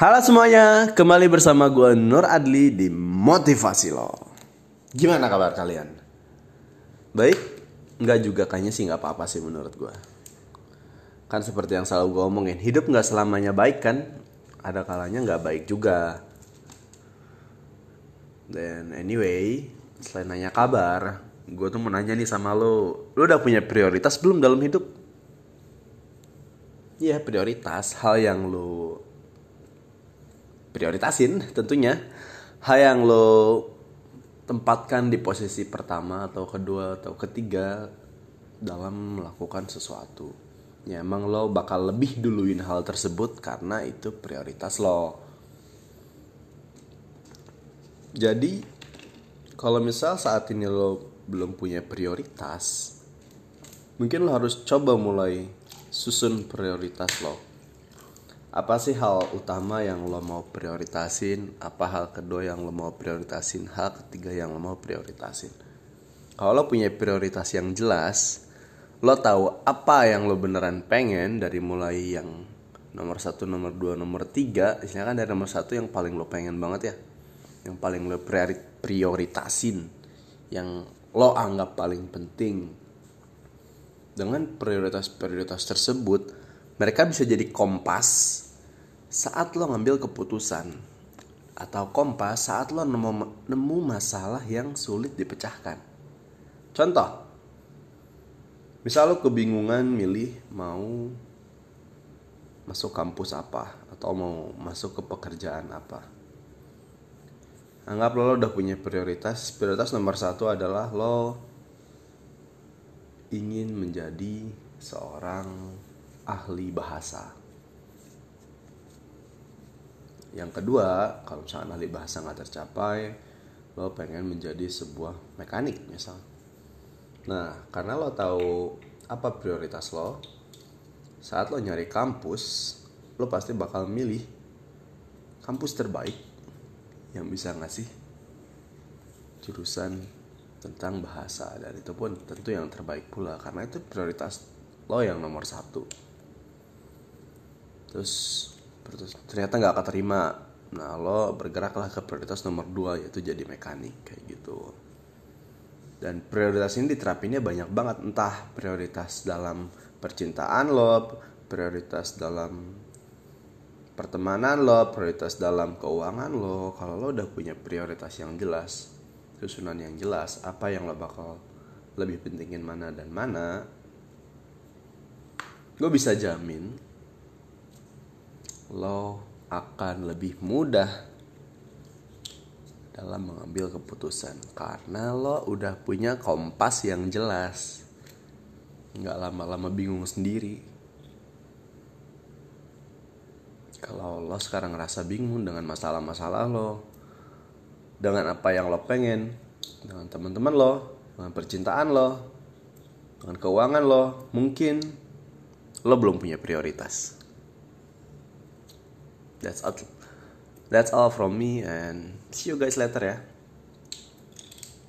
Halo semuanya, kembali bersama gue Nur Adli di Motivasi Lo. Gimana kabar kalian? Baik? Enggak juga, kayaknya sih nggak apa-apa sih menurut gue. Kan seperti yang selalu gue omongin, hidup nggak selamanya baik kan? Ada kalanya nggak baik juga. Dan anyway, selain nanya kabar, gue tuh mau nanya nih sama lo, lo udah punya prioritas belum dalam hidup? Iya prioritas, hal yang lo prioritasin tentunya. Hal yang lo tempatkan di posisi pertama atau kedua atau ketiga dalam melakukan sesuatu. Ya emang lo bakal lebih duluin hal tersebut karena itu prioritas lo. Jadi kalau misal saat ini lo belum punya prioritas mungkin lo harus coba mulai susun prioritas lo apa sih hal utama yang lo mau prioritasin? Apa hal kedua yang lo mau prioritasin? Hal ketiga yang lo mau prioritasin? Kalau lo punya prioritas yang jelas lo tahu apa yang lo beneran pengen dari mulai yang nomor satu nomor dua nomor tiga. Istilahnya kan dari nomor satu yang paling lo pengen banget ya. Yang paling lo prioritasin. Yang lo anggap paling penting. Dengan prioritas-prioritas tersebut mereka bisa jadi kompas saat lo ngambil keputusan atau kompas saat lo nemu, nemu masalah yang sulit dipecahkan. Contoh, misal lo kebingungan milih mau masuk kampus apa atau mau masuk ke pekerjaan apa. Anggap lo, udah punya prioritas. Prioritas nomor satu adalah lo ingin menjadi seorang ahli bahasa. Yang kedua, kalau misalnya ahli bahasa nggak tercapai, lo pengen menjadi sebuah mekanik misal. Nah, karena lo tahu apa prioritas lo, saat lo nyari kampus, lo pasti bakal milih kampus terbaik yang bisa ngasih jurusan tentang bahasa dan itu pun tentu yang terbaik pula karena itu prioritas lo yang nomor satu terus ternyata nggak keterima. Nah lo bergeraklah ke prioritas nomor dua yaitu jadi mekanik kayak gitu. Dan prioritas ini diterapinnya banyak banget. Entah prioritas dalam percintaan lo prioritas dalam pertemanan lo prioritas dalam keuangan lo. Kalau lo udah punya prioritas yang jelas susunan yang jelas apa yang lo bakal lebih pentingin mana dan mana gue bisa jamin lo akan lebih mudah dalam mengambil keputusan. Karena lo udah punya kompas yang jelas. Nggak lama-lama bingung sendiri. Kalau lo sekarang ngerasa bingung dengan masalah-masalah lo dengan apa yang lo pengen dengan teman-teman lo dengan percintaan lo dengan keuangan lo mungkin lo belum punya prioritas that's all. That's all from me and see you guys later ya